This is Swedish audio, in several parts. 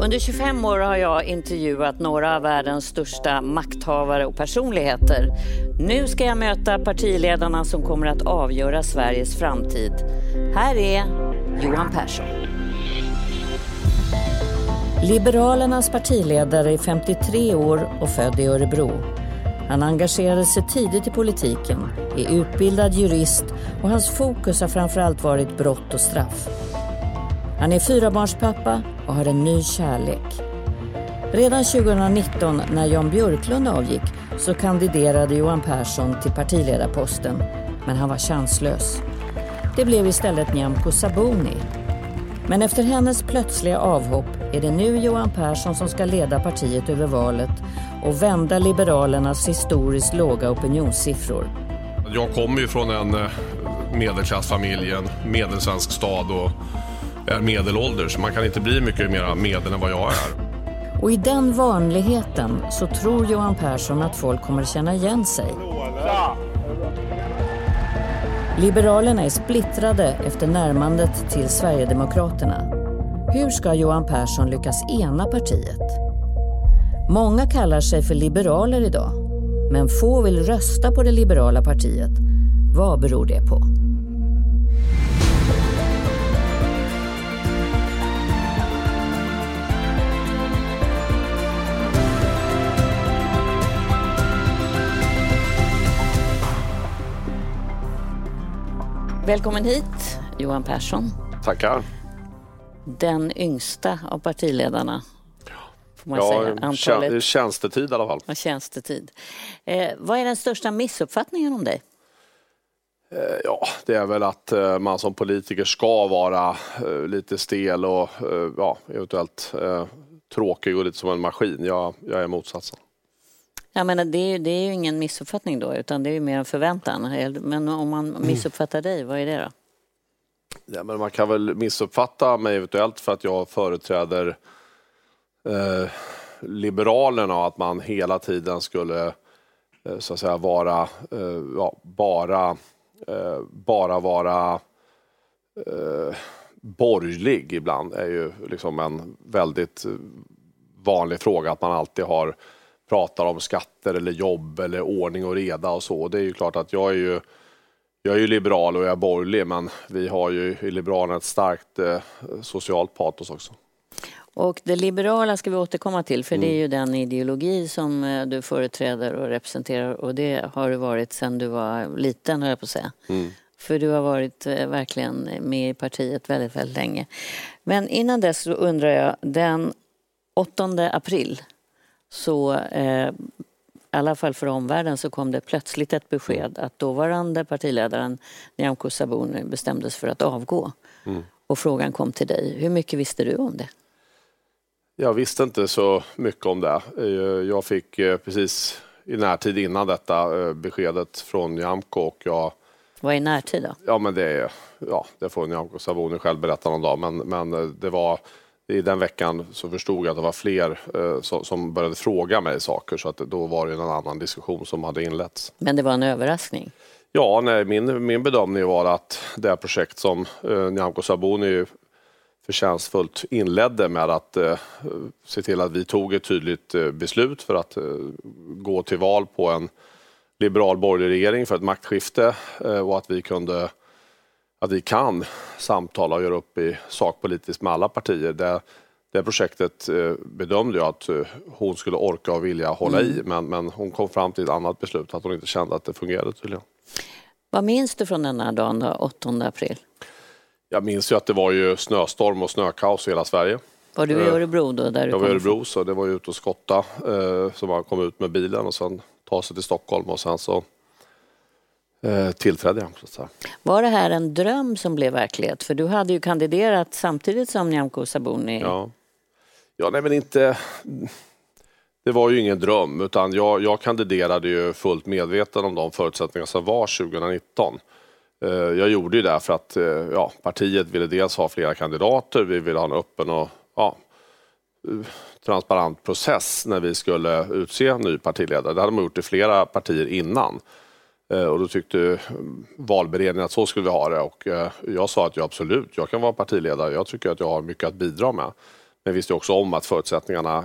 Under 25 år har jag intervjuat några av världens största makthavare och personligheter. Nu ska jag möta partiledarna som kommer att avgöra Sveriges framtid. Här är Johan Persson. Liberalernas partiledare är 53 år och född i Örebro. Han engagerade sig tidigt i politiken, är utbildad jurist och hans fokus har framförallt varit brott och straff. Han är fyrabarnspappa och har en ny kärlek. Redan 2019 när Jan Björklund avgick så kandiderade Johan Persson till partiledarposten, men han var chanslös. Det blev istället Nyamko Sabuni. Men efter hennes plötsliga avhopp är det nu Johan Persson som ska leda partiet över valet och vända Liberalernas historiskt låga opinionssiffror. Jag kommer ju från en eh, medelklassfamilj, en medelsvensk stad och Eh, är medelålders, man kan inte bli mycket mer medel än vad jag är. Och i den vanligheten så tror Johan Persson att folk kommer känna igen sig. Liberalerna är splittrade efter närmandet till Sverigedemokraterna. Hur ska Johan Persson lyckas ena partiet? Många kallar sig för liberaler idag, men få vill rösta på det liberala partiet. Vad beror det på? Välkommen hit, Johan Persson. Tackar. Den yngsta av partiledarna. Får man Ja, säga. Antalet tjänstetid i alla fall. av tjänstetid. Eh, vad är den största missuppfattningen om dig? Eh, Ja, det är väl att eh, man som politiker ska vara eh, lite stel och ja, eventuellt tråkig och lite som en maskin. Jag, jag är motsatsen. Jag menar, det, är, det är ju ingen missuppfattning då, utan det är ju mer en förväntan. Men om man missuppfattar dig, vad är det då? Ja, men man kan väl missuppfatta mig eventuellt för att jag företräder eh, Liberalerna och att man hela tiden skulle eh, så att säga vara, eh, ja, bara, eh, bara vara eh, borgerlig ibland är ju liksom en väldigt eh, vanlig fråga att man alltid har pratar om skatter eller jobb eller ordning och reda och så. Det är ju klart att jag är ju jag är ju liberal och jag är borgerlig men vi har ju i Liberalerna ett starkt eh, socialt patos också. Och det liberala ska vi återkomma till, för det är ju den ideologi som eh, du företräder och representerar och det har du varit sedan du var liten, höll jag på att säga. För du har varit eh, verkligen med i partiet väldigt, väldigt länge. Men innan dess så undrar jag, den 8 april så eh, i alla fall för omvärlden så kom det plötsligt ett besked att dåvarande partiledaren Nyamko Sabuni bestämdes för att avgå. Och frågan kom till dig. Hur mycket visste du om det? Jag visste inte så mycket om det. Eh, Jag fick eh, precis i närtid innan detta eh, beskedet från Nyamko och jag Vad är närtid då? Ja, men det, är- ja, det får Nyamko Sabuni själv berätta någon dag. Men, men det var, i den veckan så förstod jag att det var fler eh, som, som började fråga mig saker. Så att då var det en annan diskussion som hade inletts. Men det var en överraskning. Ja, nej, min, min bedömning var att det projekt som eh, Nyamko Sabuni förtjänstfullt inledde med att eh, se till att vi tog ett tydligt eh, beslut för att eh, gå till val på en liberal borgerlig regering för ett maktskifte eh, och att vi kunde att vi kan samtala och göra upp i sakpolitiskt med alla partier. Det, det projektet eh, bedömde jag att eh, hon skulle orka och vilja hålla i men, men hon kom fram till ett annat beslut, att hon inte kände att det fungerade tydligen. Vad minns du från den här dagen då, 8 april? Jag minns ju att det var ju snöstorm och snökaos i hela Sverige. Var du i Eh, Örebro då? Där du Jag var i Örebro så det var ju ute och skotta så man kom ut med bilen och sen ta sig till Stockholm och sen så tillträdde jag. Så att säga. Var det här en dröm som blev verklighet? För du hade ju kandiderat samtidigt som Nyamko Sabuni. Ja. ja, nej men inte... Det var ju ingen dröm utan jag, jag kandiderade ju fullt medveten om de förutsättningar som var 2019. Eh, Jag gjorde ju det för att eh, ja, partiet ville dels ha flera kandidater, vi ville ha en öppen och ja, eh, transparent process när vi skulle utse en ny partiledare. Det hade man gjort i flera partier innan. Eh, och då tyckte eh, valberedningen att så skulle vi ha det och eh, jag sa att ja, absolut, jag kan vara partiledare. Jag tycker att jag har mycket att bidra med. Men visste också om att förutsättningarna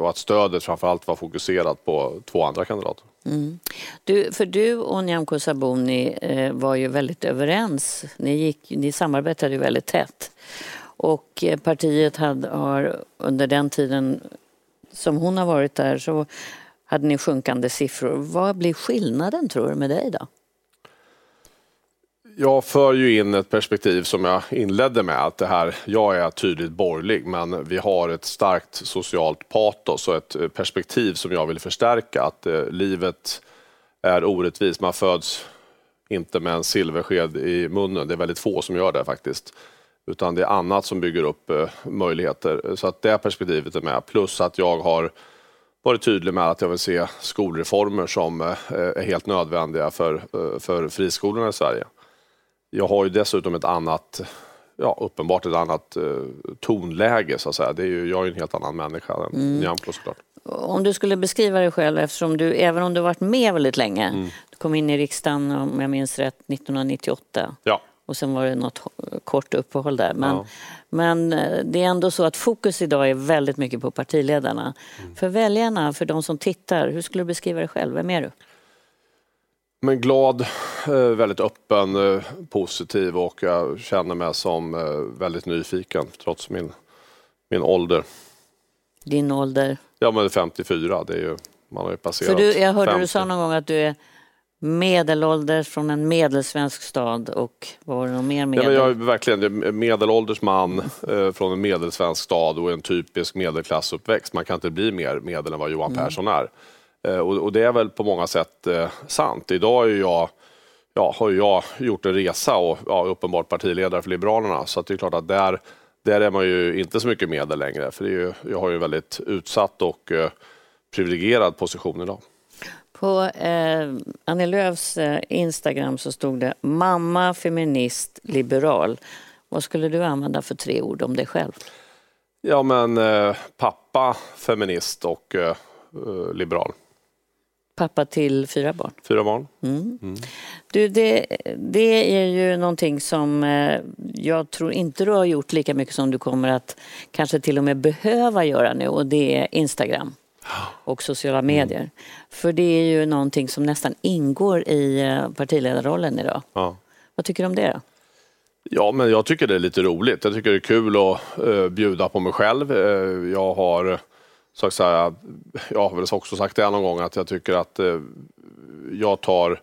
och att stödet framförallt var fokuserat på två andra kandidater. Mm. Du, för du och Nyamko Sabuni var ju väldigt överens. Ni, gick, ni samarbetade ju väldigt tätt. Och partiet hade, har under den tiden som hon har varit där så hade ni sjunkande siffror. Vad blir skillnaden tror du med dig då? Jag för ju in ett perspektiv som jag inledde med att det här, jag är tydligt borgerlig men vi har ett starkt socialt patos och ett eh, perspektiv som jag vill förstärka att eh, livet är orättvist. Man föds inte med en silversked i munnen. Det är väldigt få som gör det faktiskt. Utan det är annat som bygger upp eh, möjligheter. Så att det perspektivet är med. Plus att jag har varit tydlig med att jag vill se skolreformer som eh, är helt nödvändiga för, eh, för friskolorna i Sverige. Jag har ju dessutom ett annat, ja uppenbart ett annat tonläge så att säga. Det är ju, jag är ju en helt annan människa än mm. Nyamko såklart. Om du skulle beskriva dig själv eftersom du, även om du varit med väldigt länge, mm. du kom in i riksdagen om jag minns rätt 1998. Ja och sen var det något kort uppehåll där. Men, ja. men eh, det är ändå så att fokus idag är väldigt mycket på partiledarna. Mm. För väljarna, för de som tittar, hur skulle du beskriva dig själv? Vem är du? Men glad, eh, väldigt öppen, eh, positiv och jag känner mig som väldigt nyfiken trots min, min ålder. Din ålder? Ja men 54, det är ju, man har ju passerat För du, Jag hörde 50. du sa någon gång att du är medelålders från en medelsvensk stad och vad var det mer medel? Ja, jag är verkligen medelålders man eh, från en medelsvensk stad och en typisk medelklassuppväxt. Man kan inte bli mer medel än vad Johan mm. Persson är. Eh, och, och, det är väl på många sätt eh, sant. Idag är jag, ja, har jag gjort en resa och ja, uppenbart partiledare för Liberalerna så det är klart att där, där är man ju inte så mycket medel längre. För ju, jag har ju en väldigt utsatt och eh, privilegierad position idag. På eh, Annie Lööfs eh, Instagram så stod det mamma, feminist, liberal. Vad skulle du använda för tre ord om dig själv? Ja men eh, pappa, feminist och eh, eh liberal. Pappa till fyra barn? Fyra barn. Mm. Mm. Du, det, det är ju någonting som eh, jag tror inte du har gjort lika mycket som du kommer att kanske till och med behöva göra nu och det är Instagram och sociala medier. Mm. För det är ju någonting som nästan ingår i eh, partiledarrollen idag. Ja. Vad tycker du om det då? Ja, men jag tycker det är lite roligt. Jag tycker det är kul att uh, bjuda på mig själv. Uh, jag har så att säga, jag har väl också sagt det någon gång att jag tycker att uh, jag tar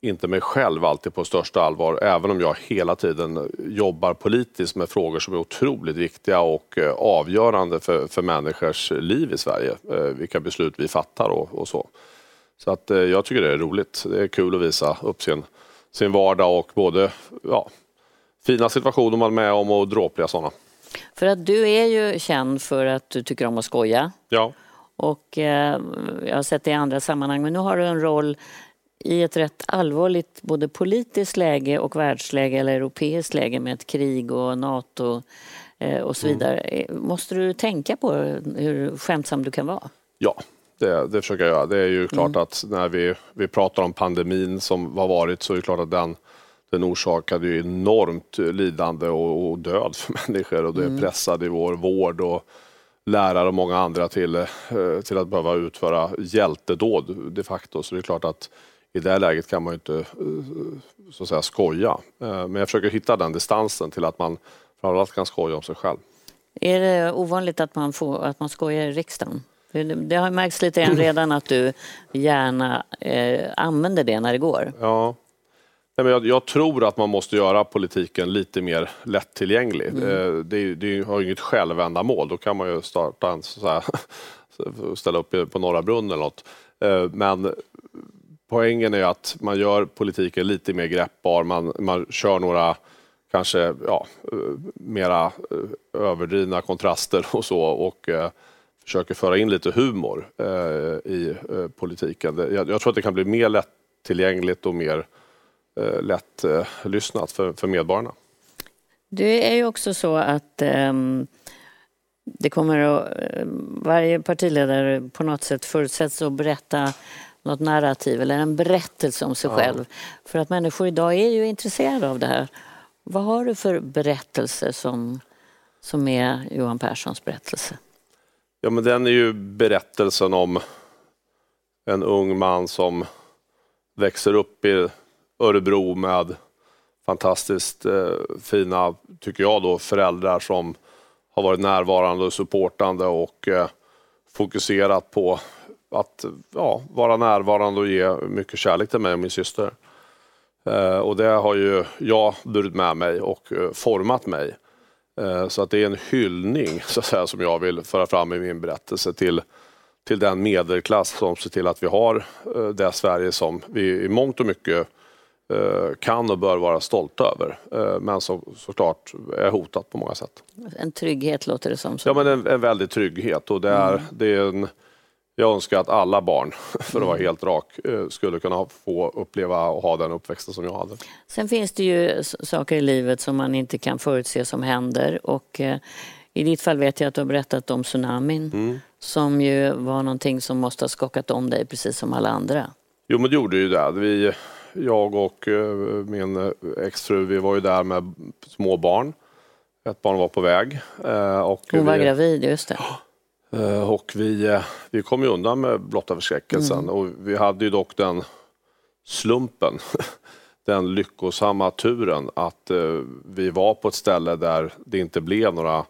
inte mig själv alltid på största allvar, även om jag hela tiden jobbar politiskt med frågor som är otroligt viktiga och eh, avgörande för, för människors liv i Sverige. Eh, vilka beslut vi fattar och, och så. Så att eh, jag tycker det är roligt. Det är kul att visa upp sin, sin vardag och både ja, fina situationer man är med om och dråpliga sådana. För att du är ju känd för att du tycker om att skoja. Ja. Och eh, jag har sett det i andra sammanhang, men nu har du en roll i ett rätt allvarligt både politiskt läge och världsläge eller europeiskt läge med ett krig och Nato eh, och så mm. vidare. Mm. Måste du tänka på hur skämtsam du kan vara? Ja, det, det försöker jag göra. Det är ju klart mm. att när vi, vi pratar om pandemin som har varit så är det klart att den, den orsakade ju enormt lidande och, och död för människor och det mm. pressade i vår vård och lärare och många andra till, eh, till att behöva utföra hjältedåd de facto. Så det är klart att i det läget kan man ju inte eh, så att säga skoja. Eh, men jag försöker hitta den distansen till att man framförallt kan skoja om sig själv. Är det ovanligt att man, får, att man skojar i riksdagen? Det har märkts lite grann redan att du gärna eh, använder det när det går. Ja. Jag, jag, tror att man måste göra politiken lite mer lättillgänglig. Mm. Eh, det, det har ju inget självändamål. Då kan man ju starta en, så här, ställa upp på Norra Brunn eller något. Men poängen är att man gör politiken lite mer greppbar. Man, man kör några kanske ja, mera eh, överdrivna kontraster och så och eh, försöker föra in lite humor eh, i eh, politiken. Jag, jag, tror att det kan bli mer lättillgängligt och mer eh, lättlyssnat för, för medborgarna. Det är ju också så att um, det kommer att, eh, varje partiledare på något sätt förutsätts att berätta något narrativ eller en berättelse om sig ja. själv. För att människor idag är ju intresserade av det här. Vad har du för berättelse som som är Johan Perssons berättelse? Ja, men den är ju berättelsen om en ung man som växer upp i Örebro med fantastiskt eh, fina, tycker jag då, föräldrar som har varit närvarande och supportande och eh, fokuserat på att ja, vara närvarande och ge mycket kärlek till mig och min syster. Eh, och det har ju jag burit med mig och eh, format mig. Eh, så att det är en hyllning så att säga, som jag vill föra fram i min berättelse till, till den medelklass som ser till att vi har eh, det Sverige som vi i mångt och mycket eh, kan och bör vara stolta över. Eh, men som såklart är hotat på många sätt. En trygghet låter det som. Ja, men en, en väldig trygghet. Och det är, mm. det är en, jag önskar att alla barn, för att vara mm. helt rak, eh, skulle kunna få uppleva och ha den uppväxten som jag hade. Sen finns det ju saker i livet som man inte kan förutse som händer. Och, eh, I ditt fall vet jag att du har berättat om tsunamin mm. som ju var någonting som måste ha skakat om dig precis som alla andra. Jo men det gjorde ju det. Vi, jag och eh, min exfru, vi var ju där med små barn. Ett barn var på väg. Och Hon var vi, gravid, just det. Eh, och vi, eh, vi kom ju undan med blotta förskräckelsen mm. och vi hade ju dock den slumpen, den lyckosamma turen att eh, vi var på ett ställe där det inte blev några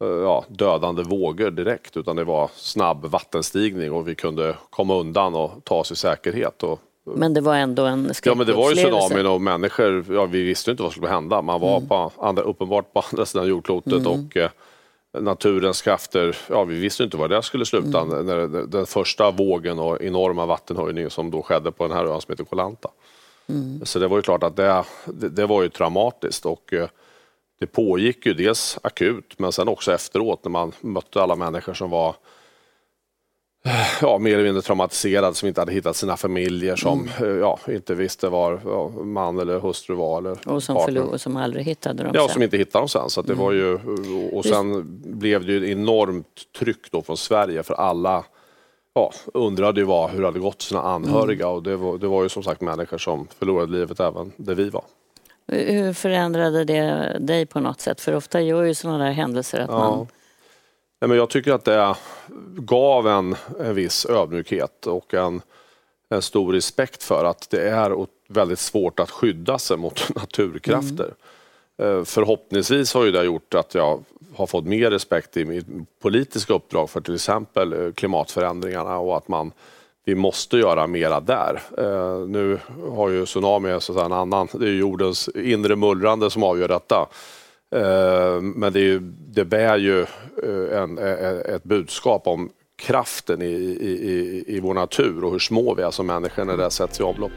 ja, dödande vågor direkt utan det var snabb vattenstigning och vi kunde komma undan och ta oss i säkerhet. Och, men det var ändå en Ja men det var ju tsunamin och människor, ja, vi visste inte vad som skulle hända. Man var mm. på andra, uppenbart på andra sidan jordklotet mm. och naturens krafter, ja vi visste inte var det skulle sluta. Mm. När, den första vågen och enorma vattenhöjningen som då skedde på den här ön som heter Kolanta. Mm. Så det var ju klart att det, det, det var ju traumatiskt och eh, det pågick ju dels akut men sen också efteråt när man mötte alla människor som var ja, mer eller mindre traumatiserade som inte hade hittat sina familjer, som mm. Eh, ja, inte visste var ja, man eller hustru var. Eller och som, förlor, som aldrig hittade dem Ja, sen. som inte hittade dem sen. Så det mm. var ju, och sen Just... blev det ju enormt tryck då från Sverige för alla ja, undrade ju vad, hur det hade gått sina anhöriga mm. och det var, det var ju som sagt människor som förlorade livet även där vi var. Hur förändrade det dig på något sätt? För ofta gör ju sådana där händelser att ja. man Nej, men jag tycker att det gav en, en viss ödmjukhet och en, en stor respekt för att det är väldigt svårt att skydda sig mot naturkrafter. Mm. Förhoppningsvis har ju det gjort att jag har fått mer respekt i mitt politiska uppdrag för till exempel eh, klimatförändringarna och att man vi måste göra mera där. Eh, nu har ju tsunami så en annan, det är jordens inre mullrande som avgör detta. Eh, men det, är, det bär ju eh, en, eh, ett budskap om kraften i, i, i vår natur och hur små vi är som människor när det sätts i avlopp.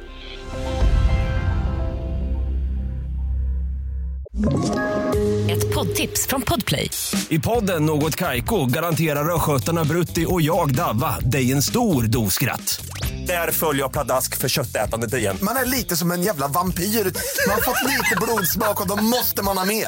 Ett poddtips från Podplay. I podden Något Kaiko garanterar östgötarna Brutti och jag, Davva, dig en stor dos skratt. Där följer jag pladask för köttätandet igen. Man är lite som en jävla vampyr. Man har fått lite blodsmak och då måste man ha mer.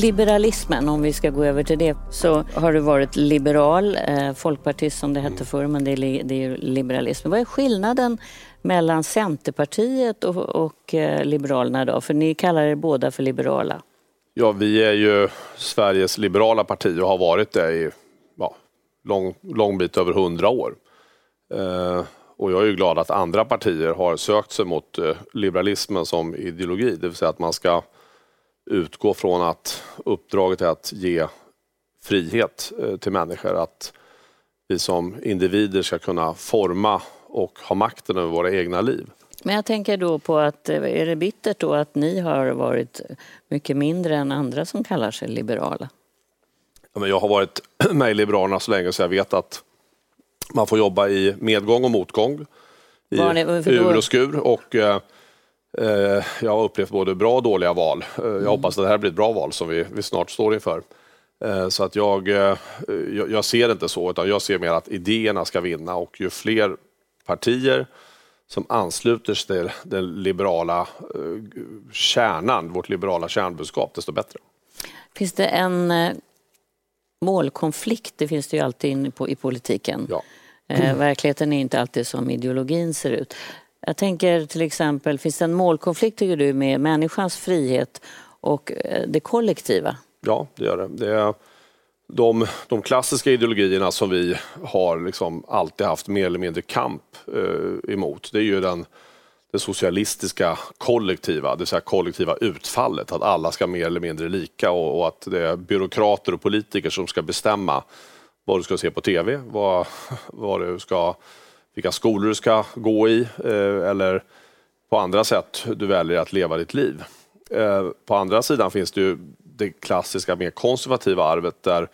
Liberalismen, om vi ska gå över till det, så har du varit liberal, eh, folkpartist som det hette förr, men det är, det är liberalism. Vad är skillnaden mellan Centerpartiet och, och eh, Liberalerna då? För ni kallar er båda för liberala. Ja, vi är ju Sveriges liberala parti och har varit det i ja, lång, lång bit över hundra år. Eh, och jag är ju glad att andra partier har sökt sig mot eh, liberalismen som ideologi, det vill säga att man ska utgå från att uppdraget är att ge frihet eh, till människor. Att vi som individer ska kunna forma och ha makten över våra egna liv. Men jag tänker då på att, eh, är det bittert då att ni har varit mycket mindre än andra som kallar sig liberala? Ja, men jag har varit med i Liberalerna så länge så jag vet att man får jobba i medgång och motgång. I ur och skur. Och, Eh, jag har upplevt både bra och dåliga val. Eh, jag mm. hoppas att det här blir ett bra val som vi, vi snart står inför. Eh, så att jag, jag, ser det inte så, utan jag ser mer att idéerna ska vinna och ju fler partier som ansluter sig till den liberala eh, kärnan, vårt liberala kärnbudskap, desto bättre. Finns det en eh, målkonflikt? Det finns det ju alltid i politiken. Ja. Eh, verkligheten är inte alltid som ideologin ser ut. Jag tänker till exempel, finns det en målkonflikt tycker du med människans frihet och eh, det kollektiva? Ja, det gör det. det är de, de klassiska ideologierna som vi har liksom alltid haft mer eller mindre kamp eh, emot, det är ju den, det socialistiska kollektiva, det vill säga kollektiva utfallet, att alla ska mer eller mindre lika och, och, att det är byråkrater och politiker som ska bestämma vad du ska se på TV, vad, vad du ska, vilka skolor du ska gå i eh, eller på andra sätt du väljer att leva ditt liv. Eh, på andra sidan finns det ju det klassiska mer konservativa arvet där,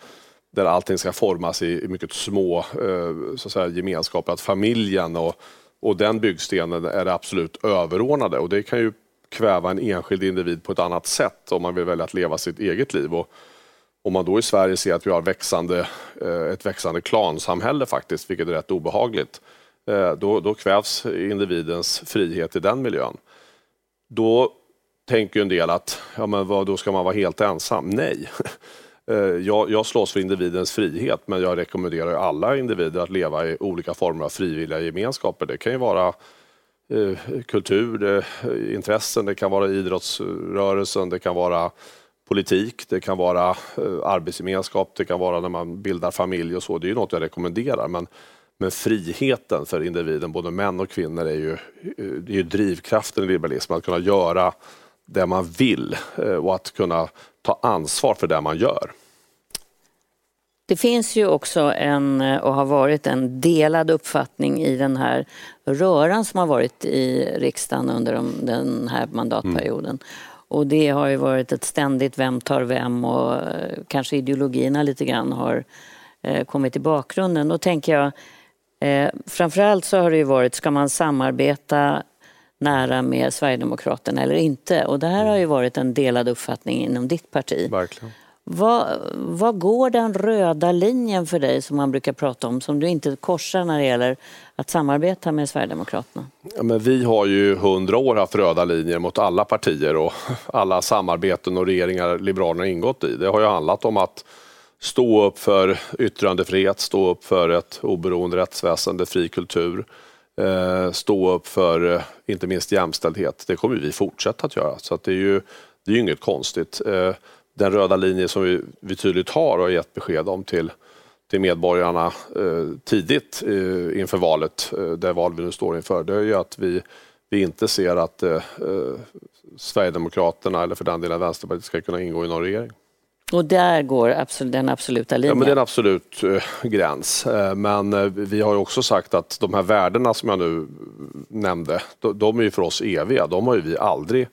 där allting ska formas i, mycket små eh, så att säga, gemenskaper. Att familjen och, och den byggstenen är det absolut överordnade och det kan ju kväva en enskild individ på ett annat sätt om man vill välja att leva sitt eget liv. Och om man då i Sverige ser att vi har växande, ett växande klansamhälle faktiskt, vilket är rätt obehagligt, Eh, då, då kvävs individens frihet i den miljön. Då tänker en del att ja, men vad, då ska man vara helt ensam. Nej. Eh, jag, jag slåss för individens frihet men jag rekommenderar alla individer att leva i olika former av frivilliga gemenskaper. Det kan ju vara eh, kultur, det, eh, intressen, det kan vara idrottsrörelsen, det kan vara politik, det kan vara eh, arbetsgemenskap, det kan vara när man bildar familj och så. Det är ju något jag rekommenderar. Men, men friheten för individen, både män och kvinnor, är ju, eh, är ju drivkraften i liberalismen. Att kunna göra det man vill eh, och att kunna ta ansvar för det man gör. Det finns ju också en, eh, och har varit en delad uppfattning i den här röran som har varit i riksdagen under den här mandatperioden. Mm. Och det har ju varit ett ständigt vem tar vem och kanske ideologierna lite grann har kommit i bakgrunden. Då tänker jag, framförallt så har det ju varit, ska man samarbeta nära med Sverigedemokraterna eller inte. Och det här har ju varit en delad uppfattning inom ditt parti. Verkligen. Vad, vad går den röda linjen för dig som man brukar prata om, som du inte korsar när det gäller att samarbeta med Sverigedemokraterna? Ja, men vi har ju hundra år haft röda linjer mot alla partier och alla samarbeten och regeringar Liberalerna ingått i. Det har ju handlat om att stå upp för yttrandefrihet, stå upp för ett oberoende rättsväsende, fri kultur, eh, stå upp för eh, inte minst jämställdhet. Det kommer vi fortsätta att göra. Så att det är ju det är ju inget konstigt. Eh, den röda linje som vi, vi tydligt har och gett besked om till, till medborgarna tidigt inför valet, det val vi nu står inför, det är ju att vi, vi inte ser att Sverigedemokraterna eller för den delen Vänsterpartiet ska kunna ingå i någon regering. Och där går absolut, den absoluta linjen? Ja, men det är en absolut eh, gräns. Eh, men eh, vi har också sagt att de här värdena som jag nu nämnde, de, de är ju för oss eviga. De har ju vi aldrig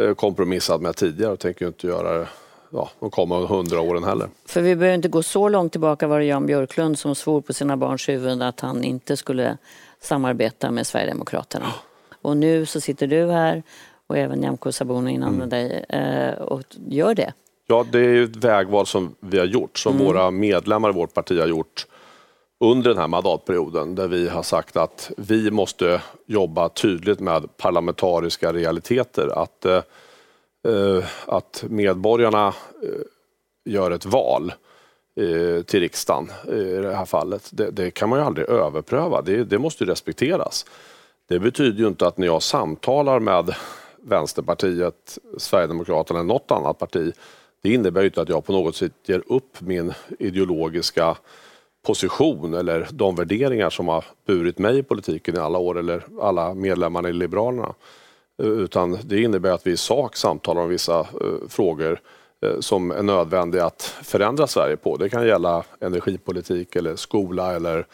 eh, kompromissat med tidigare och tänker inte göra det ja, de kommande hundra åren heller. För vi behöver inte gå så långt tillbaka var det Jan Björklund som svor på sina barns huvuden att han inte skulle samarbeta med Sverigedemokraterna. Och nu så sitter du här och även Nyamko Sabuni innan mm. dig eh, och gör det. Ja, det är ett vägval som vi har gjort, som mm. våra medlemmar i vårt parti har gjort under den här mandatperioden där vi har sagt att vi måste jobba tydligt med parlamentariska realiteter. Att, eh, eh att medborgarna eh, gör ett val eh, till riksdagen i det här fallet. Det, det, kan man ju aldrig överpröva, det, det måste respekteras. Det betyder ju inte att när jag samtalar med Vänsterpartiet, Sverigedemokraterna eller något annat parti det innebär ju inte att jag på något sätt ger upp min ideologiska position eller de värderingar som har burit mig i politiken i alla år eller alla medlemmarna i Liberalerna. Utan det innebär att vi i sak samtalar om vissa eh, frågor eh, som är nödvändiga att förändra Sverige på. Det kan gälla energipolitik eller skola eller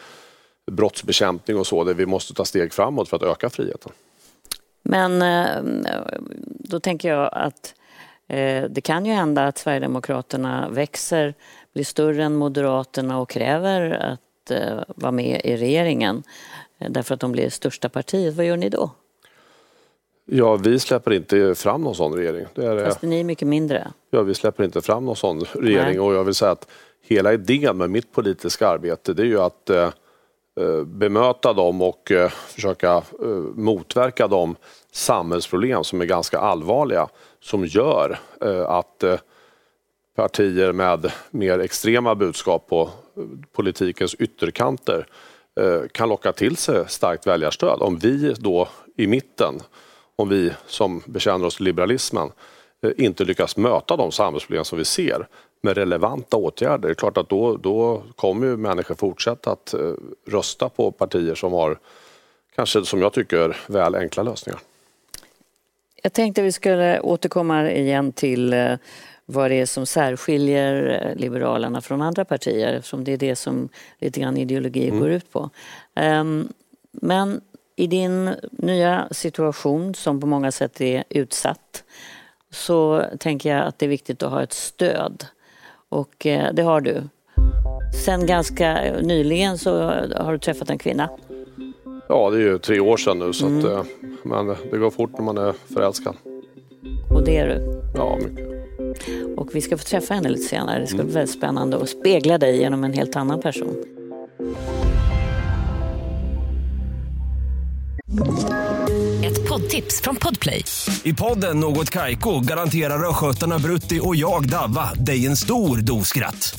brottsbekämpning och så där vi måste ta steg framåt för att öka friheten. Men eh, då tänker jag att det kan ju hända att Sverigedemokraterna växer, blir större än Moderaterna och kräver att eh, vara med i regeringen eh, därför att de blir största partiet. Vad gör ni då? Ja, vi släpper inte fram någon sån regering. Det är, Fast ni är mycket mindre. Ja, vi släpper inte fram någon sån regering Nej. och jag vill säga att hela idén med mitt politiska arbete det är ju att eh, bemöta dem och eh, försöka eh, motverka de samhällsproblem som är ganska allvarliga som gör eh, att eh, partier med mer extrema budskap på eh, politikens ytterkanter kan locka till sig starkt väljarstöd. Om vi då i mitten, om vi som bekänner oss till liberalismen inte lyckas möta de samhällsproblem som vi ser med relevanta åtgärder, det är klart att då, då kommer ju människor fortsätta att rösta på partier som har, kanske som jag tycker, väl enkla lösningar. Jag tänkte vi skulle återkomma igen till vad det är som särskiljer eh, Liberalerna från andra partier eftersom det är det som lite grann ideologi mm. går ut på. Um, men i din nya situation som på många sätt är utsatt så tänker jag att det är viktigt att ha ett stöd. Och eh, det har du. Sen ganska nyligen så har du träffat en kvinna. Ja, det är ju tre år sedan nu så mm. att, eh, men det går fort när man är förälskad. Och det är du? Ja, mycket. Och vi ska få träffa henne lite senare. Det ska bli väldigt spännande att spegla dig genom en helt annan person. Ett poddtips från Podplay. I podden Något Kaiko garanterar östgötarna Brutti och jag, Davva, dig en stor dos skratt.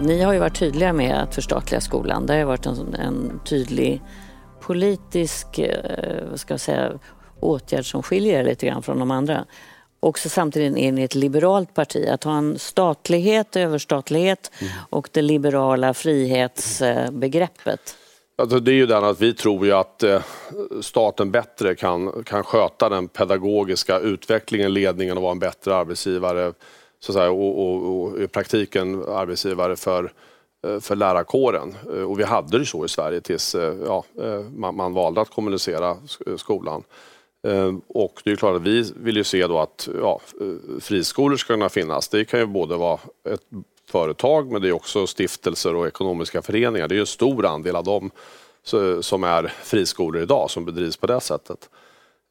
Ni har ju varit tydliga med att förstatliga skolan. Det har varit en, en tydlig politisk eh, vad ska jag säga, åtgärd som skiljer er lite grann från de andra också samtidigt är ni ett liberalt parti. Att ha en statlighet, överstatlighet mm. och det liberala frihetsbegreppet. Alltså det är ju den att vi tror ju att eh, staten bättre kan, kan sköta den pedagogiska utvecklingen, ledningen och vara en bättre arbetsgivare så att säga, och, och, och i praktiken arbetsgivare för, eh, för lärarkåren. Eh, och vi hade det så i Sverige tills eh, ja, man, man valde att kommunicera skolan. Och det är klart att vi vill ju se då att ja, friskolor ska kunna finnas. Det kan ju både vara ett företag men det är också stiftelser och ekonomiska föreningar. Det är ju en stor andel av dem som är friskolor idag som bedrivs på det sättet.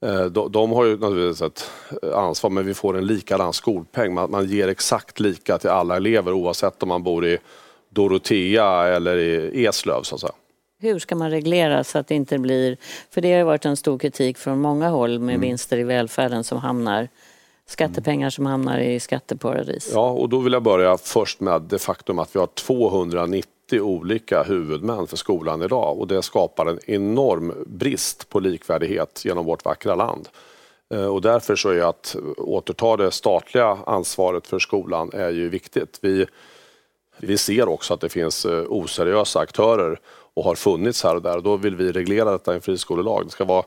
Ehm, de, har ju naturligtvis ett ansvar men vi får en likadan skolpeng. Man, ger exakt lika till alla elever oavsett om man bor i Dorotea eller i Eslöv så att säga. Hur ska man reglera så att det inte blir... För det har varit en stor kritik från många håll med mm. vinster i välfärden som hamnar skattepengar som hamnar i skatteparadis. Ja, och då vill jag börja först med det faktum att vi har 290 olika huvudmän för skolan idag och det skapar en enorm brist på likvärdighet genom vårt vackra land. Eh, och därför så är att återta det statliga ansvaret för skolan är ju viktigt. Vi, vi ser också att det finns eh, oseriösa aktörer och har funnits här och där. Då vill vi reglera detta i en friskolelag. Det ska vara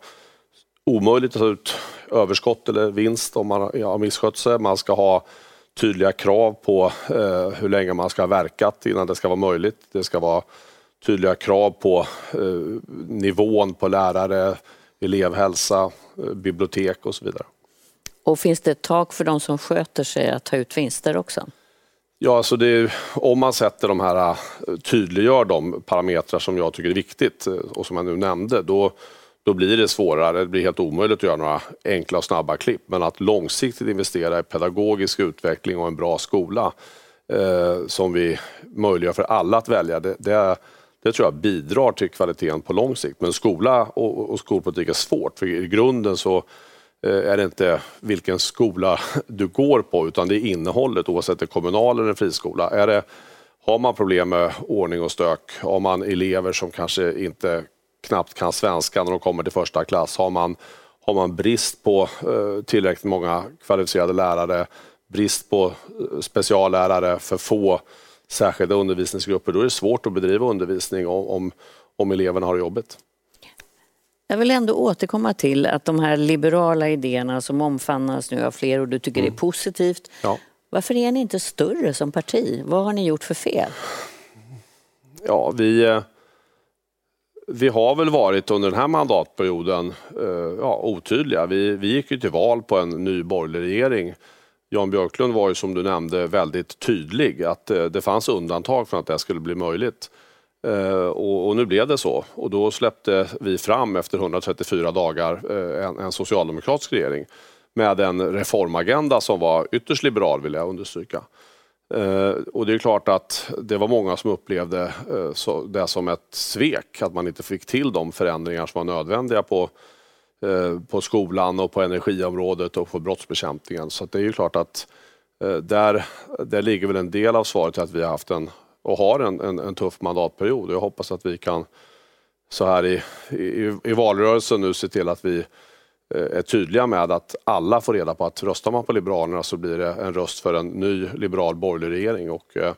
omöjligt att ta ut överskott eller vinst om man har misskött sig. Man ska ha tydliga krav på eh, hur länge man ska ha verkat innan det ska vara möjligt. Det ska vara tydliga krav på eh, nivån på lärare, elevhälsa, eh, bibliotek och så vidare. Och finns det ett tak för de som sköter sig att ta ut vinster också? Ja, alltså det, om man sätter de här, tydliggör de parametrar som jag tycker är viktigt och som jag nu nämnde, då, då blir det svårare. Det blir helt omöjligt att göra några enkla och snabba klipp. Men att långsiktigt investera i pedagogisk utveckling och en bra skola eh, som vi möjliggör för alla att välja, det, det, det, tror jag bidrar till kvaliteten på lång sikt. Men skola och, och skolpolitik är svårt, för i grunden så eh, är det inte vilken skola du går på utan det är innehållet oavsett om det är kommunal eller friskola. Är det, har man problem med ordning och stök, har man elever som kanske inte knappt kan svenska när de kommer till första klass, har man, har man brist på eh, tillräckligt många kvalificerade lärare, brist på eh, speciallärare, för få särskilda undervisningsgrupper, då är det svårt att bedriva undervisning om, om, eleverna har det jobbigt. Jag vill ändå återkomma till att de här liberala idéerna som omfamnas nu av fler och du tycker mm. är positivt. Ja. Varför är ni inte större som parti? Vad har ni gjort för fel? Ja, vi... Vi har väl varit under den här mandatperioden eh, ja, otydliga. Vi, vi gick ju till val på en ny borgerlig regering. Jan Björklund var ju som du nämnde väldigt tydlig att eh, det fanns undantag från att det skulle bli möjligt. Eh, och, och, nu blev det så och då släppte vi fram efter 134 dagar eh, en, en socialdemokratisk regering med en reformagenda som var ytterst liberal vill jag understryka. Eh, och det är klart att det var många som upplevde eh, det som ett svek, att man inte fick till de förändringar som var nödvändiga på, eh, på skolan och på energiområdet och på brottsbekämpningen. Så det är ju klart att där, där ligger väl en del av svaret till att vi har haft en, och har en, en, en tuff mandatperiod. Jag hoppas att vi kan så här i, i, i valrörelsen nu se till att vi Eh, är tydliga med att alla får reda på att röstar man på Liberalerna så blir det en röst för en ny liberal borgerlig regering och eh,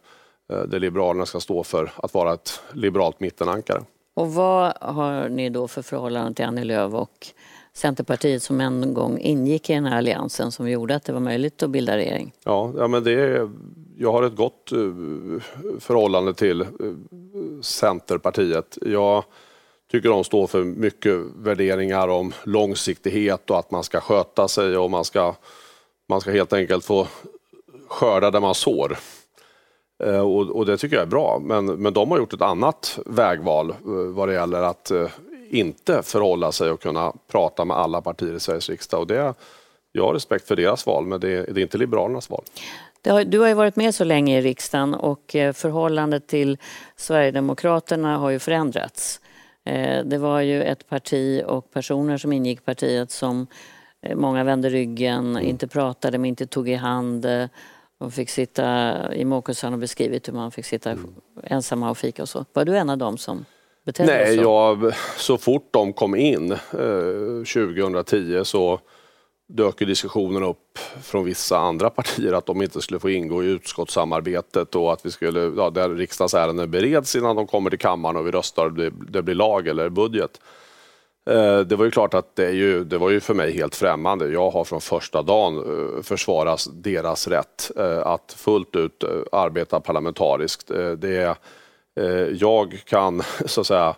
eh, det Liberalerna ska stå för att vara ett liberalt mittenankare. Och vad har ni då för förhållande till Annie Lööf och Centerpartiet som en gång ingick i den här alliansen som gjorde att det var möjligt att bilda regering? Ja, ja men det är, jag har ett gott förhållande till Centerpartiet. Jag tycker de står för mycket värderingar om långsiktighet och att man ska sköta sig och man ska, man ska helt enkelt få skörda där man sår. Eh, och, och, det tycker jag är bra, men, men de har gjort ett annat vägval eh, vad det gäller att eh, inte förhålla sig och kunna prata med alla partier i Sveriges riksdag. Och det, jag har respekt för deras val, men det, det är inte Liberalernas val. Har, du har ju varit med så länge i riksdagen och förhållandet till Sverigedemokraterna har ju förändrats. Eh, det var ju ett parti och personer som ingick i partiet som eh, många vände ryggen, mm. inte pratade, men inte tog i hand. De eh, fick sitta, i Måkusson och beskrivit hur man fick sitta mm. ensamma och fika och så. Var du en av dem som betedde Nej, så? Jag, så fort de kom in eh, 2010 så dök diskussionen upp från vissa andra partier att de inte skulle få ingå i utskottssamarbetet och att vi skulle, ja, där riksdagsärenden bereds innan de kommer till kammaren och vi röstar och det, det blir lag eller budget. Eh, det var ju klart att det, är ju, det var ju för mig helt främmande. Jag har från första dagen eh, försvarat deras rätt eh, att fullt ut arbeta parlamentariskt. Det, jag kan så att säga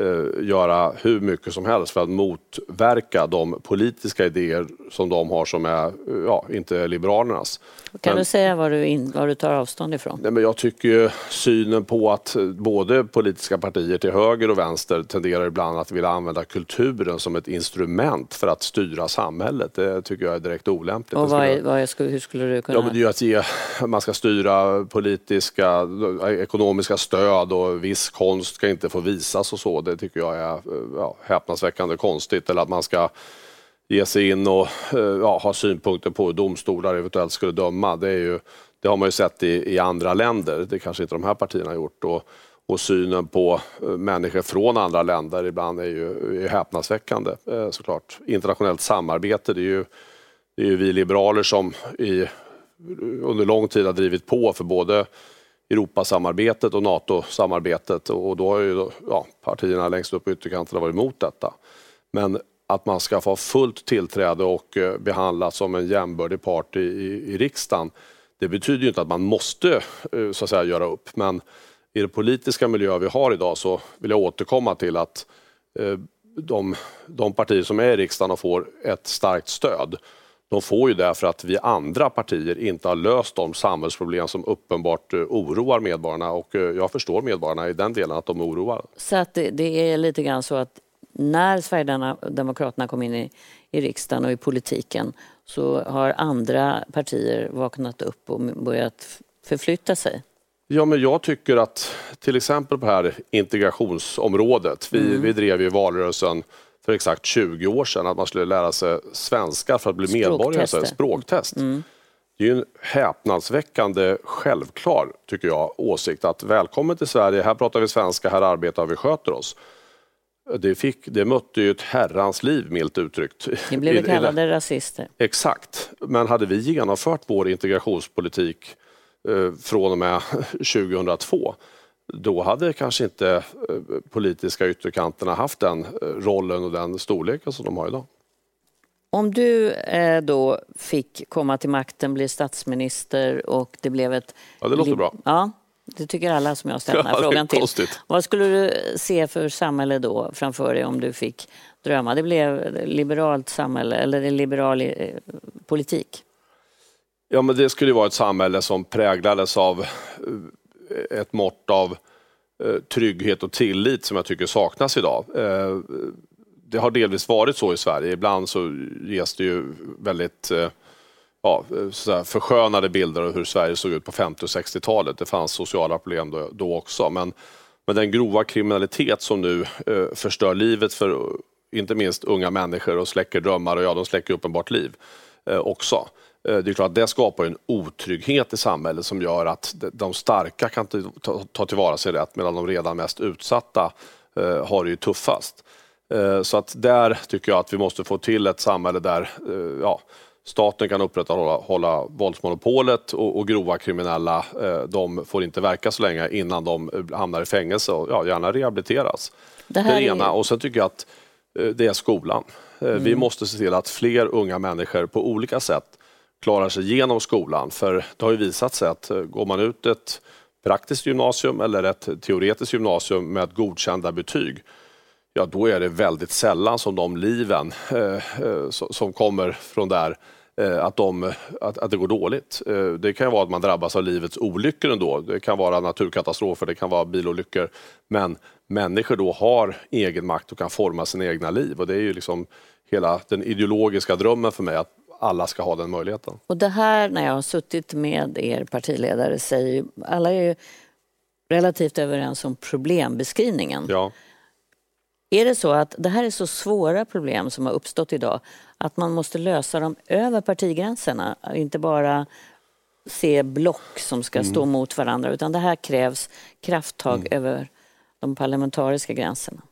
eh, göra hur mycket som helst för att motverka de politiska idéer som de har som är, ja, inte Liberalernas. Kan men, du säga vad du, in, vad du tar avstånd ifrån? Nej, men jag tycker synen på att både politiska partier till höger och vänster tenderar ibland att vilja använda kulturen som ett instrument för att styra samhället. Det tycker jag är direkt olämpligt. Och vad är, vad är, hur skulle du kunna... Ja, men det är att ge, man ska styra politiska, ekonomiska stöd och viss konst ska inte få visas och så. Det tycker jag är eh, ja, häpnadsväckande konstigt. Eller att man ska ge sig in och eh, ja, ha synpunkter på hur domstolar eventuellt skulle döma. Det, är ju, det har man ju sett i, i andra länder. Det kanske inte de här partierna har gjort. Och, och synen på eh, människor från andra länder ibland är ju är häpnadsväckande såklart. Internationellt samarbete, det är ju, det är ju vi liberaler som i, under lång tid har drivit på för både Europasamarbetet och NATO-samarbetet och då har ju ja, partierna längst upp på ytterkanterna varit emot detta. Men att man ska få fullt tillträde och eh, behandlas som en jämbördig part i, i, i riksdagen. Det betyder ju inte att man måste eh, så att säga, göra upp, men i den politiska miljö vi har idag så vill jag återkomma till att eh, de, de partier som är i riksdagen och får ett starkt stöd de får ju det för att vi andra partier inte har löst de samhällsproblem som uppenbart eh, oroar medborgarna och eh, jag förstår medborgarna i den delen att de är oroade. Så att det, det är lite grann så att när Sverigedemokraterna kom in i, i riksdagen och i politiken så har andra partier vaknat upp och börjat förflytta sig? Ja, men jag tycker att till exempel på det här integrationsområdet, vi, mm. vi drev ju valrörelsen för exakt 20 år sedan att man skulle lära sig svenska för att bli medborgare. Språktest. Mm. Det är en häpnadsväckande självklar, tycker jag, åsikt att välkommen till Sverige, här pratar vi svenska, här arbetar vi, sköter oss. Det, fick, det mötte ju ett herrans liv, milt uttryckt. Ni blev kallade rasister. Exakt, men hade vi genomfört vår integrationspolitik eh, från och med 2002 då hade kanske inte eh, politiska ytterkanterna haft den eh, rollen och den storleken som de har idag. Om du eh, då fick komma till makten, bli statsminister och det blev ett... Ja, det låter bra. Ja, Det tycker alla som jag ställt den här Ja, frågan till. Vad skulle du se för samhälle då framför dig om du fick drömma? Det blev liberalt samhälle eller en liberal politik? Ja, men det skulle vara ett samhälle som präglades av ett mått av eh, trygghet och tillit som jag tycker saknas idag. Eh, det har delvis varit så i Sverige. Ibland så ges det ju väldigt eh, ja, så förskönade bilder av hur Sverige såg ut på 50 och 60-talet. Det fanns sociala problem då, då också. Men, men den grova kriminalitet som nu eh, förstör livet för inte minst unga människor och släcker drömmar och ja, de släcker uppenbart liv eh, också. Eh, Det är klart att det skapar en otrygghet i samhället som gör att de- starka kan ta, tillvara sig rätt medan de redan mest utsatta eh, har det ju tuffast. Eh, Så att där tycker jag att vi måste få till ett samhälle där ja, staten kan upprätthålla hålla våldsmonopolet och, och grova kriminella de får inte verka så länge innan de hamnar i fängelse och ja, gärna rehabiliteras. Det här är det är- ena. Och sen tycker jag att det är skolan. Eh, Vi måste se till att fler unga människor på olika sätt klarar sig igenom skolan. För det har ju visat sig att eh, går man ut ett praktiskt gymnasium eller ett teoretiskt gymnasium med godkända betyg ja då är det väldigt sällan som de liven eh, eh som kommer från där eh, att, de, att, att det går dåligt. Det kan ju vara att man drabbas av livets olyckor ändå. Det kan vara naturkatastrofer, det kan vara bilolyckor. Men människor då har egen makt och kan forma sina egna liv. Och det är ju liksom hela den ideologiska drömmen för mig att alla ska ha den möjligheten. Och det här när jag har suttit med er partiledare säger ju, alla är ju relativt överens om problembeskrivningen. Ja. Är det så att det här är så svåra problem som har uppstått idag att man måste lösa dem över partigränserna? Inte bara se block som ska stå mot varandra utan det här krävs krafttag över de parlamentariska gränserna.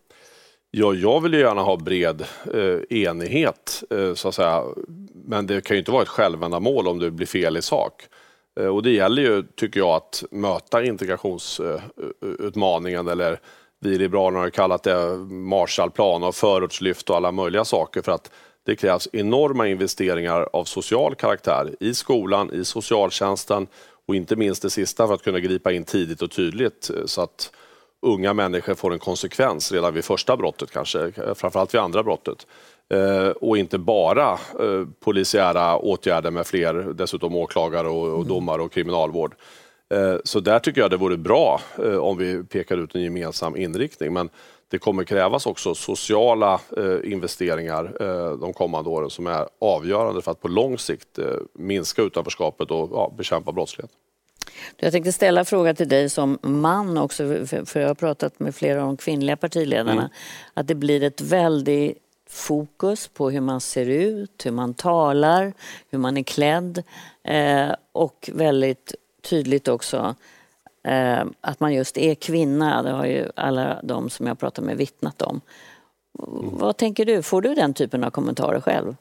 Ja, jag vill ju gärna ha bred eh, enighet, eh, så att säga. men det kan ju inte vara ett självändamål om det blir fel i sak. Eh, och det gäller ju, tycker jag, att möta integrationsutmaningen eh, eller vi liberaler har ju kallat det Marshallplan och förortslyft och alla möjliga saker för att det krävs enorma investeringar av social karaktär i skolan, i socialtjänsten och inte minst det sista för att kunna gripa in tidigt och tydligt eh, så att unga människor får en konsekvens redan vid första brottet kanske, eh, framförallt vid andra brottet. Eh, och inte bara eh, polisiära åtgärder med fler, dessutom åklagare och, och domare och kriminalvård. Eh, så där tycker jag det vore bra eh, om vi pekar ut en gemensam inriktning. Men det kommer krävas också sociala eh, investeringar de kommande åren som är avgörande för att på lång sikt minska utanförskapet och ja, bekämpa brottslighet. Jag tänkte ställa en fråga till dig som man också, för- jag har pratat med flera av de kvinnliga partiledarna, att det blir ett väldigt fokus på hur man ser ut, hur man talar, hur man är klädd eh, och väldigt tydligt också eh, att man just är kvinna. Det har ju alla de som jag pratar med vittnat om. Vad tänker du? Får du den typen av kommentarer själv?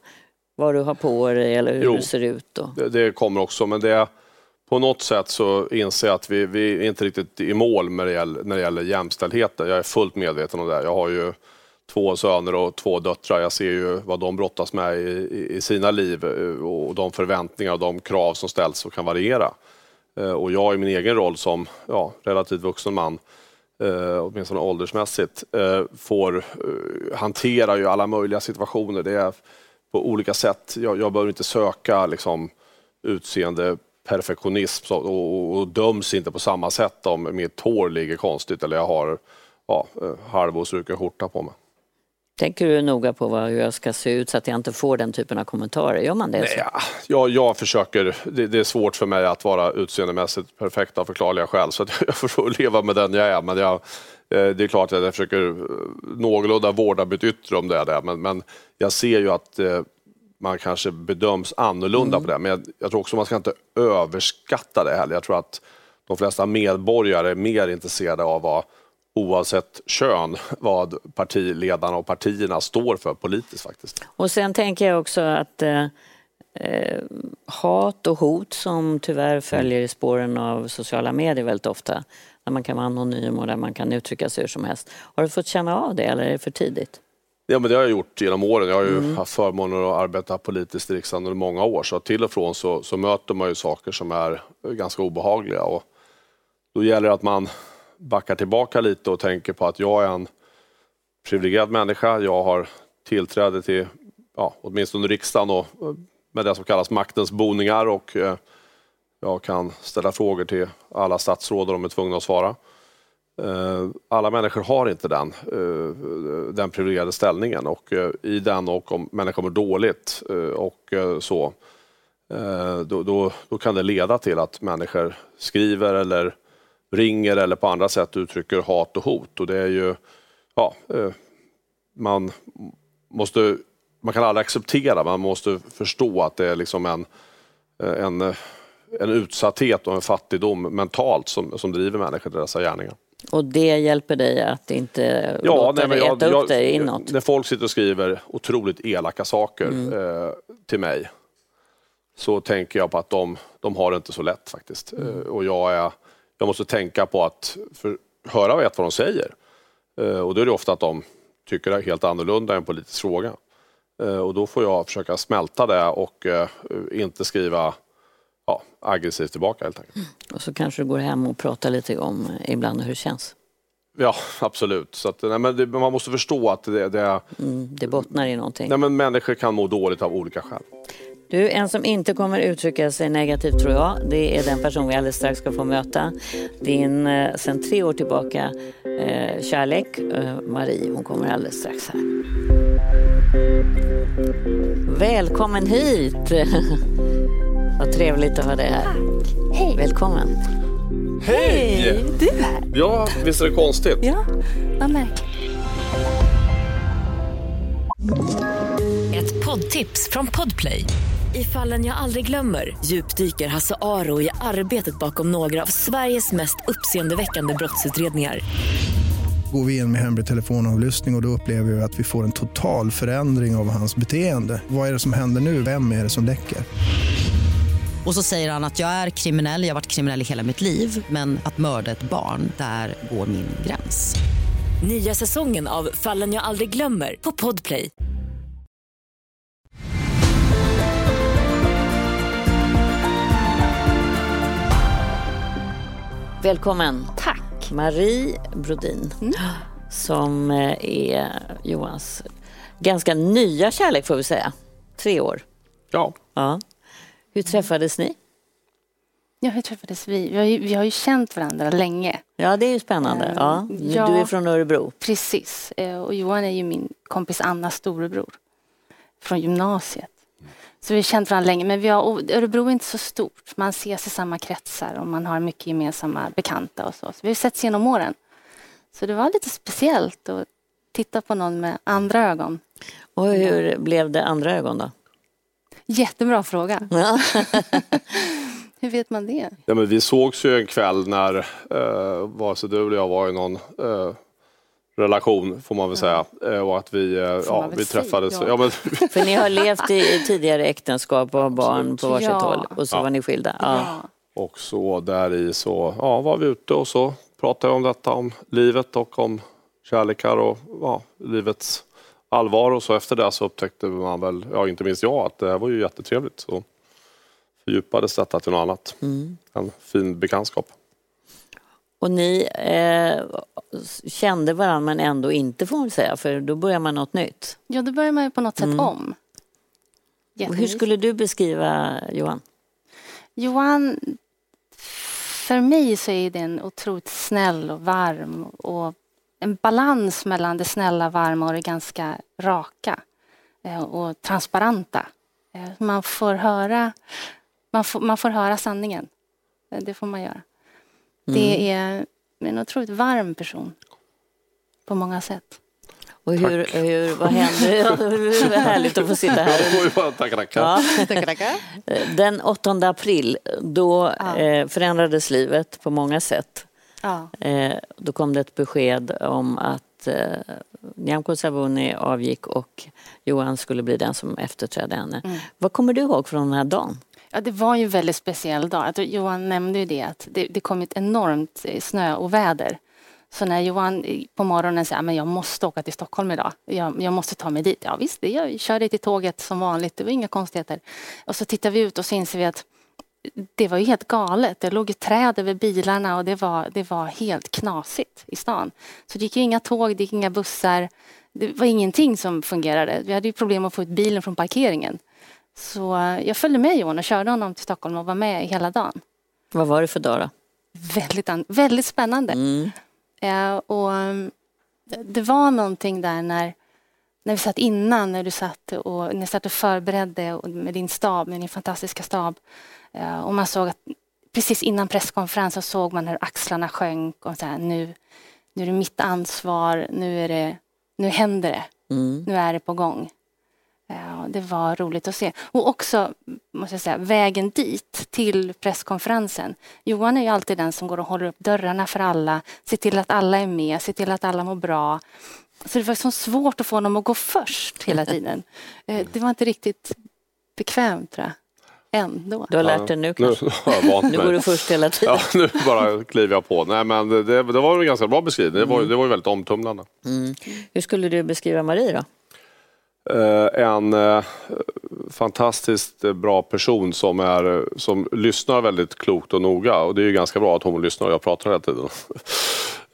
Vad du har på dig eller hur Jo. du ser ut? Och... Det, det kommer också, men det är, på något sätt så inser jag att vi, vi är inte riktigt i mål när det, gäller, när det gäller jämställdheten. Jag är fullt medveten om det. Jag har ju två söner och två döttrar. Jag ser ju vad de brottas med i, i, sina liv eh, och de förväntningar och de krav som ställs och kan variera. Eh, och jag i min egen roll som ja, relativt vuxen man eh, åtminstone åldersmässigt, eh, får eh, hantera ju alla möjliga situationer. Det är på olika sätt. Jag, jag behöver inte söka liksom, utseende perfektionism och, och, döms inte på samma sätt om mitt hår ligger konstigt eller jag har ja, eh, halvårsruken skjorta på mig. Tänker du noga på vad, hur jag ska se ut så att jag inte får den typen av kommentarer? Gör man det? Ja, jag, jag försöker, det, det är svårt för mig att vara utseendemässigt perfekt av förklarliga skäl så att jag får leva med den jag är. Men jag, eh, det är klart att jag försöker eh, någorlunda vårda mitt yttre om det är det. Men, men jag ser ju att man kanske bedöms annorlunda på det. Men jag, jag tror också man ska inte överskatta det heller. Jag tror att de flesta medborgare är mer intresserade av vad oavsett kön, vad partiledarna och partierna står för politiskt faktiskt. Och sen tänker jag också att eh, eh, hat och hot som tyvärr följer i spåren av sociala medier väldigt ofta, där man kan vara anonym och där man kan uttrycka sig hur som helst. Har du fått känna av det eller är det för tidigt? Ja, men det har jag gjort genom åren. Jag har ju haft förmånen att arbeta politiskt i riksdagen under många år. Så till och från så, så möter man ju saker som är ganska obehagliga. Och då gäller det att man backar tillbaka lite och tänker på att jag är en privilegierad människa. Jag har tillträde till ja, åtminstone riksdagen och med det som kallas maktens boningar och eh, jag kan ställa frågor till alla statsråd och de är tvungna att svara. Eh, alla människor har inte den, eh, den privilegierade ställningen och eh, i den och om människor mår dåligt och så, då, då, då, kan det leda till att människor skriver eller ringer eller på andra sätt uttrycker hat och hot. Och det är ju, ja, man måste, man kan aldrig acceptera, man måste förstå att det är liksom en, en, en utsatthet och en fattigdom mentalt som, som driver människor till dessa gärningar. Och det hjälper dig att inte ja, låta nej, det äta jag, upp dig inåt? När folk sitter och skriver otroligt elaka saker mm. eh, till mig så tänker jag på att de, de har det inte så lätt faktiskt. Mm. Eh, och jag, är, jag måste tänka på att för, höra vad de säger. Eh, och då är det ofta att de tycker det är helt annorlunda en politisk fråga. Eh, och då får jag försöka smälta det och eh, inte skriva ja, aggressivt tillbaka helt enkelt. Mm. Och så kanske du går hem och pratar lite om ibland hur det känns. Ja, absolut. Så att, nej, men det, man måste förstå att det, det, mm, det bottnar i någonting. Nej, men människor kan må dåligt av olika skäl. Du, en som inte kommer uttrycka sig negativt tror jag, det är den person vi alldeles strax ska få möta. Din eh, sen tre år tillbaka eh, kärlek, eh, Marie. Hon kommer alldeles strax här. Välkommen hit! Vad trevligt att ha dig här. Tack. Hej. Välkommen. Hej! Hej! Du är här. Ja, visst är det konstigt? Ja, vad märkligt. Ett poddtips från Podplay. I fallen jag aldrig glömmer djupdyker Hasse Aro i arbetet bakom några av Sveriges mest uppseendeväckande brottsutredningar går vi in med hemlig telefonavlyssning och, och då upplever vi att vi får en total förändring av hans beteende. Vad är det som händer nu? Vem är det som läcker? Och så säger han att jag är kriminell, jag har varit kriminell i hela mitt liv men att mörda ett barn, där går min gräns. Nya säsongen av Fallen jag aldrig glömmer på Podplay. Välkommen. Tack. Marie Brodin mm. som eh, är Johans ganska nya kärlek får vi säga. Tre år. Ja. ja. Hur träffades ni? Ja, hur träffades vi? Vi har ju, vi har ju känt varandra länge. Ja, det är ju spännande. Eh, ja. ja. Du är från Örebro. Precis. Eh, och Johan är ju min kompis Annas storebror. Från gymnasiet. Så vi har känt varandra länge. Men vi har, Örebro är inte så stort. Man ses i samma kretsar och man har mycket gemensamma bekanta och så. Så vi har setts genom åren. Så det var lite speciellt att titta på någon med andra ögon. Och hur blev det andra ögon då? Jättebra fråga. Ja. Hur vet man det? Ja, men vi sågs ju en kväll när eh, vare sig du eller jag var i någon eh, relation får man väl säga. Eh, och att vi, eh, ja, vi träffades. Ja. ja. men... För ni har levt i tidigare äktenskap och har barn på varsitt ja. håll och så var ni skilda. Ja. Och så där i så ja, var vi ute och så pratade om detta, om livet och om kärlekar och ja, livets allvar och så efter det så upptäckte man väl, ja inte minst jag, att det här var ju jättetrevligt. Så fördjupades detta till något annat. Mm. En fin bekantskap. Och ni eh, kände varandra men ändå inte får man säga, för då börjar man något nytt. Ja, då börjar man ju på något sätt mm. om. hur skulle du beskriva Johan? Johan, för mig så är den otroligt snäll och varm och en balans mellan det snälla, varma och det ganska raka eh, och transparenta. Eh, man får höra, man får, man får höra sanningen. Eh, det får man göra. Mm. Det är en otroligt varm person på många sätt. Och hur, hur, vad händer? Det är härligt att få sitta här. tackar, tackar. Ja. Den 8 april, då ja. förändrades livet på många sätt. Ja. Eh, då kom det ett besked om att eh, Nyamko Sabuni avgick och Johan skulle bli den som efterträdde henne. Mm. Vad kommer du ihåg från den här dagen? Ja, det var ju en väldigt speciell dag. Alltså, Johan nämnde ju det att det, det kom ett enormt eh, snö och väder. Så när Johan på morgonen säger att jag måste åka till Stockholm idag, jag, jag måste ta mig dit. Ja visst, jag körde till tåget som vanligt, det var inga konstigheter. Och så tittar vi ut och så inser vi att det var ju helt galet. Det låg träd över bilarna och det var, det var helt knasigt i stan. Så det gick ju inga tåg, det gick inga bussar. Det var ingenting som fungerade. Vi hade ju problem att få ut bilen från parkeringen. Så eh, jag följde med Johan och körde honom till Stockholm och var med hela dagen. Vad var det för dag då? Väldigt, väldigt spännande. Mm. Eh, och mm, det var någonting där när, när vi satt innan, när du satt och, när satt och förberedde med din stab, med din fantastiska stab. Eh, och man såg att precis innan presskonferensen såg man hur axlarna sjönk och så här, nu, nu är det mitt ansvar, nu, är det, nu händer det, Mm. nu är det på gång. Ja, det var roligt att se. Och också, måste jag säga, vägen dit till presskonferensen. Johan är ju alltid den som går och håller upp dörrarna för alla, ser till att alla är med, ser till att alla mår bra. Så det var så svårt att få honom att gå först hela tiden. Eh, Det var inte riktigt bekvämt, tror jag. Ändå. Du har lärt dig nu Nu kanske? har jag Nu går du först hela tiden. Ja, nu bara kliver jag på. Nej, men det, det var en ganska bra beskrivning. Det var, Mm. det var ju väldigt omtumlande. Hur skulle du beskriva Marie då? Eh, en eh, fantastiskt bra person som, är, som lyssnar väldigt klokt och noga. Och det är ju ganska bra att hon lyssnar och jag pratar hela tiden.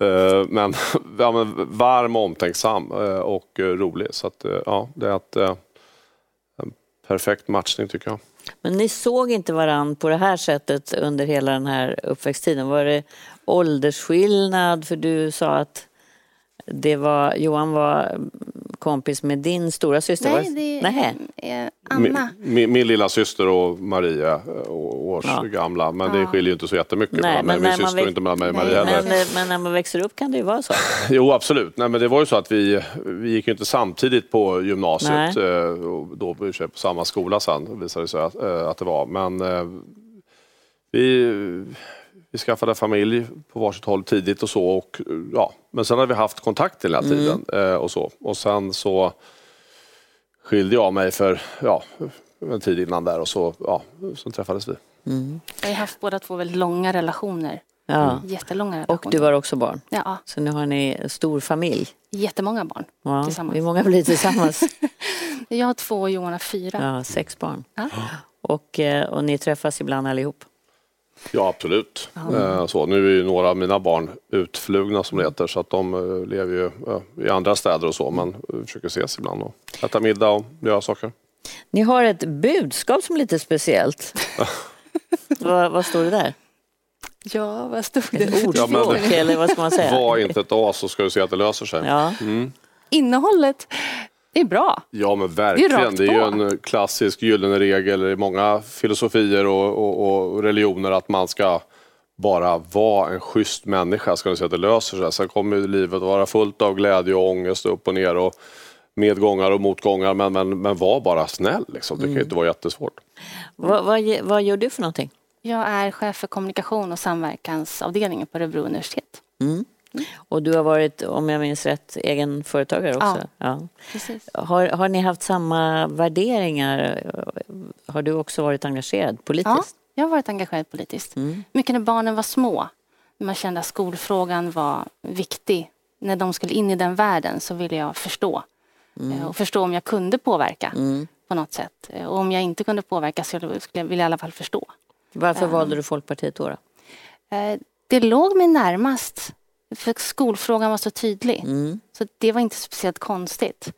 Eh, men, ja, men varm omtänksam eh, och eh, rolig. Så att, ja, det är ett, en perfekt matchning tycker jag. Men ni såg inte varann på det här sättet under hela den här uppväxttiden. Var det åldersskillnad? För du sa att det var, Johan var kompis med din stora syster. var Nej, det Nej. är Anna. Min, min, min lilla syster och Maria, eh, års Ja. gamla. Men det Ja. skiljer ju inte så jättemycket Nej, mellan mig och men min syster och inte mellan mig och Maria. Men, eh, men när man växer upp kan det ju vara så. Jo, absolut. Nej, men det var ju så att vi, vi gick ju inte samtidigt på gymnasiet. Nej. eh, Och då på samma skola sen, visade det sig att, eh, att det var. Men vi, vi skaffade familj på varsitt håll tidigt och så. Och, ja. Men sen har vi haft kontakt hela tiden. eh, Och, så. och sen så skilde jag mig för ja, en tid innan där och så ja, sen träffades vi. Mm. Vi har haft båda två väldigt långa relationer. Ja. Jättelånga relationer. Och du har också barn. Ja, Så nu har ni en stor familj. jättemånga barn. Ja. Tillsammans. Hur många blir tillsammans? Jag har två och Johan har fyra. Ja, sex barn. Ja. Och, eh, och ni träffas ibland allihop? Ja, absolut. Eh, Så, nu är ju några av mina barn utflugna som det heter så att de eh, lever ju i andra städer och så men vi försöker ses ibland och äta middag och göra saker. Ni har ett budskap som är lite speciellt. vad, vad står det där? Ja, vad stod det? Ordspråk men- eller vad ska man säga? Var inte ett as så ska du se att det löser sig. Ja, Ja. Innehållet är bra. men verkligen. Det är Det är ju en klassisk gyllene regel i många filosofier och, och, och religioner att man ska bara vara en schysst människa ska du se att det löser sig. Sen kommer livet att vara fullt av glädje och ångest upp och ner och medgångar och motgångar men, men, men var bara snäll. Liksom. Det kan ju inte vara jättesvårt. Vad, vad, vad gör du för någonting? Jag är chef för kommunikation och samverkansavdelningen på Örebro universitet. Mm. Och du har varit, om jag minns rätt, egen företagare också? Ja. Precis. Har, har ni haft samma värderingar? Har du också varit engagerad Ja, politiskt? jag har varit engagerad politiskt. Mm. Mycket när barnen var små. Man kände att skolfrågan var viktig. När de skulle in i den världen så ville jag förstå. Eh, Och förstå om jag kunde påverka Mm. på något sätt. Eh, Och om jag inte kunde påverka så skulle jag vilja i alla fall förstå. Varför Ja. valde du Folkpartiet då? då? Eh, Det låg mig närmast. För skolfrågan var så tydlig. Mm. Så det var inte speciellt konstigt.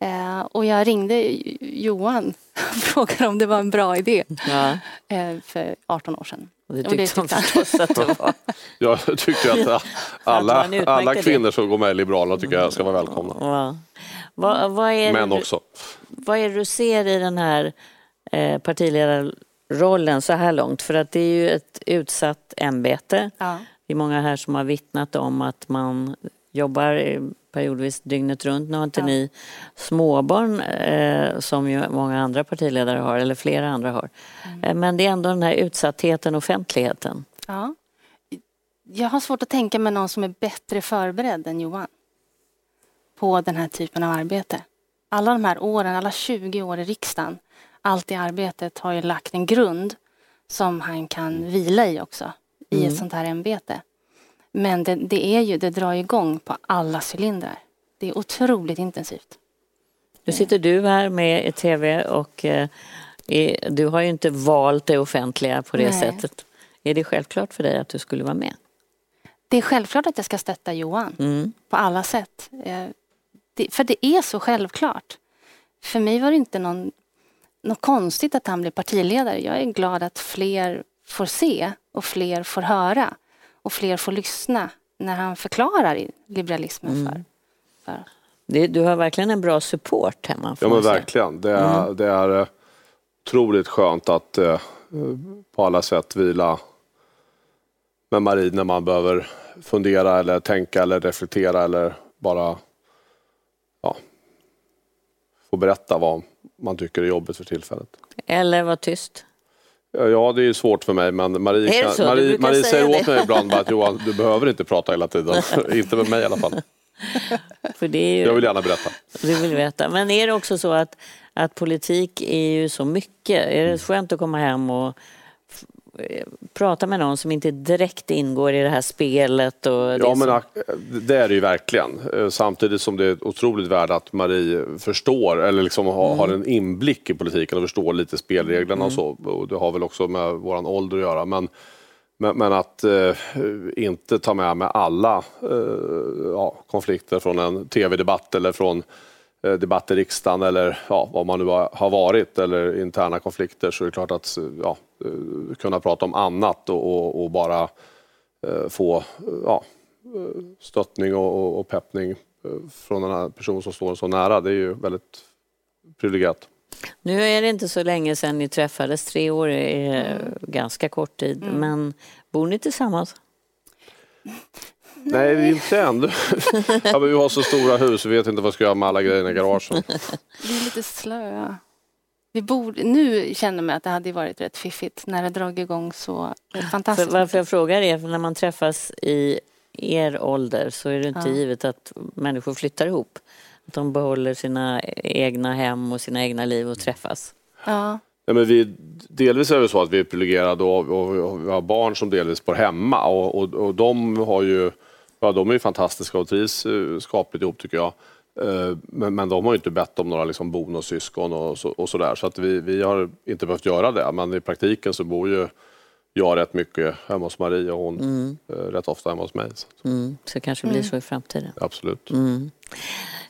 Eh, Och jag ringde Johan och frågade om det var en bra idé Ja. eh, för 18 år sedan. Och det Och det tyckte tyckte han. förstås att det var. Jag tycker att alla, alla kvinnor som går med i Liberalerna tycker jag ska vara välkomna. Ja. Vad, vad, är Män du, också. vad är det du ser i den här eh, partiledarrollen så här långt? För att det är ju ett utsatt ämbete. Ja. Det är många här som har vittnat om att man jobbar eh, periodvis dygnet runt. Nu har inte Ja. ni småbarn eh, som ju många andra partiledare har, eller flera andra har. Mm. Eh, men det är ändå den här utsattheten, offentligheten. Ja. Jag har svårt att tänka mig någon som är bättre förberedd än Johan på den här typen av arbete. Alla de här åren, alla 20 år i riksdagen, allt det arbetet har ju lagt en grund som han kan vila i också, i ett sånt här ämbete. Men det, det, är ju, det drar igång på alla cylindrar. Det är otroligt intensivt. Nu sitter du här med i tv och eh, du har ju inte valt det offentliga på det Nej. sättet. Är det självklart för dig att du skulle vara med? Det är självklart att jag ska stötta Johan Mm. på alla sätt. Eh, det, för det är så självklart. För mig var det inte någon, något konstigt att han blev partiledare. Jag är glad att fler får se och fler får höra och fler får lyssna när han förklarar liberalismen Mm. för, för Det, du har verkligen en bra support hemma. Ja men verkligen. Det är, det är eh, otroligt skönt att eh, på alla sätt vila med Marie när man behöver fundera eller tänka eller reflektera eller bara ja, få berätta vad man tycker är jobbigt för tillfället. Eller var tyst. Ja, det är svårt för mig men Marie, kan, Marie, Marie säger åt mig ibland att Johan, du behöver inte prata hela tiden. inte med mig i alla fall. För det är ju, Jag vill gärna berätta. Du vill veta. Men är det också så att, att politik är ju så mycket? Är det skönt att komma hem och prata med någon som inte direkt ingår i det här spelet? Och det Ja, men som, ak- det är det ju verkligen. Eh, Samtidigt som det är ett otroligt värde att Marie förstår eller liksom har, Mm. har en inblick i politiken och förstår lite spelreglerna och så. Och det har väl också med våran ålder att göra. Men, men, men att eh, inte ta med mig alla eh, ja, konflikter från en tv-debatt eller från eh, debatt i riksdagen eller ja, vad man nu har varit eller interna konflikter så är det klart att ja, eh, kunna prata om annat och, och, och bara eh, få eh, ja, eh, stöttning och, och, och peppning eh, från den här personen som står så nära. Det är ju väldigt privilegierat. Nu är det inte så länge sedan ni träffades, tre år är Mm. ganska kort tid. Men bor ni tillsammans? Nej, vi är inte än. ja, men vi har så stora hus, vi vet inte vad vi ska göra med alla grejerna i garagen. Vi är lite slöa. Vi borde, nu känner man att det hade varit rätt fiffigt när det dragit igång så För fantastiskt. varför jag frågar är för när man träffas i er ålder så är det inte Ja. givet att människor flyttar ihop. Att de behåller sina egna hem och sina egna liv och träffas. Ja, Ja, men vi, delvis är det så att vi är privilegierade och, och, och vi har barn som delvis bor hemma och, och, och de har ju Ja, de är ju fantastiska och trivs eh, skapligt ihop tycker jag. Eh, men, men de har ju inte bett om några liksom bonussyskon och, så, och sådär. Så att vi, vi har inte behövt göra det. Men i praktiken så bor ju jag rätt mycket hemma hos Marie och hon eh, rätt ofta hemma hos mig. Så, Mm, så det kanske blir så i framtiden. absolut.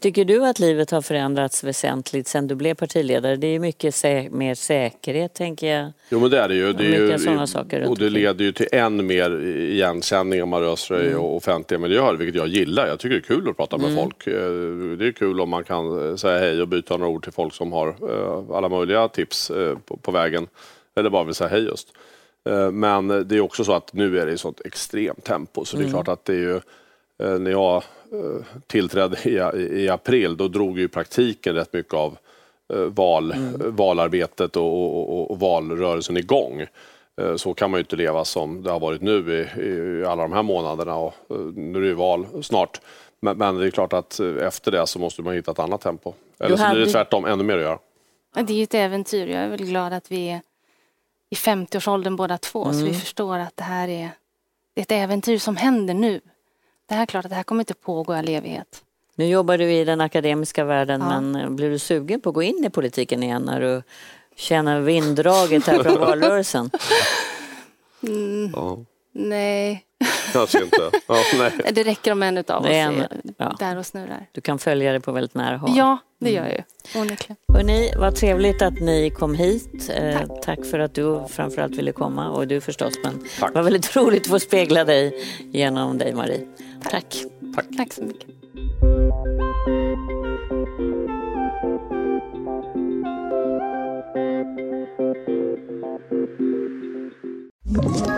Tycker du att livet har förändrats väsentligt sedan du blev partiledare? Det är mycket sä- mer säkerhet, tänker jag. Jo men det är det ju. Det är ju sådana saker och det leder ju till än mer igenkänning om man rör sig Mm. i offentliga miljöer, vilket jag gillar. Jag tycker det är kul att prata Mm. med folk. Eh, Det är kul om man kan eh, säga hej och byta några ord till folk som har alla möjliga tips på, på vägen. Eller bara vill säga hej just. Eh, Men det är också så att nu är det i sånt extremt tempo så det Mm. är klart att det är ju eh, när jag eh, tillträdde i, april då drog ju praktiken rätt mycket av val, valarbetet och, och, och, och valrörelsen igång. Så kan man ju inte leva som det har varit nu i, i alla de här månaderna och nu är det ju val snart. Men, men det är klart att efter det så måste man hitta ett annat tempo. Eller så blir det tvärtom ännu mer att göra. Det är ju ett äventyr. Jag är väl glad att vi är i 50-årsåldern båda två så Mm. vi förstår att det här är, det är ett äventyr som händer nu. Det här är klart att det här kommer inte pågå i all evighet. Nu jobbar du i den akademiska världen, Ja. men eh, blir du sugen på att gå in i politiken igen när du känner vinddraget här från valrörelsen? Ja, Nej, kanske inte. Ja, nej. det räcker om en utav oss är ja. där och snurrar. Du kan följa det på väldigt nära håll. Ja, det gör jag ju. Onekligen. Hörrni, vad trevligt att ni kom hit. Eh, tack för att du framförallt ville komma och du förstås. Men Tack. det var väldigt roligt att få spegla dig genom dig Marie. Tack. Tack så mycket. Ett